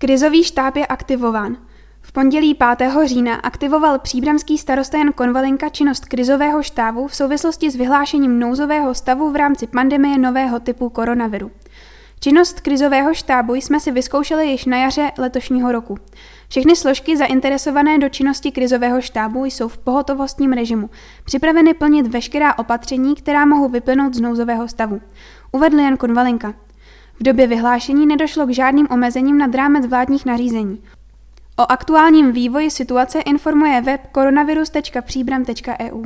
Krizový štáb je aktivován. V pondělí 5. října aktivoval příbramský starosta Jan Konvalinka činnost krizového štábu v souvislosti s vyhlášením nouzového stavu v rámci pandemie nového typu koronaviru. Činnost krizového štábu jsme si vyzkoušeli již na jaře letošního roku. Všechny složky zainteresované do činnosti krizového štábu jsou v pohotovostním režimu, připraveny plnit veškerá opatření, která mohou vyplynout z nouzového stavu. Uvedl Jan Konvalinka. V době vyhlášení nedošlo k žádným omezením nad rámec vládních nařízení. O aktuálním vývoji situace informuje web koronavirus.příbram.eu.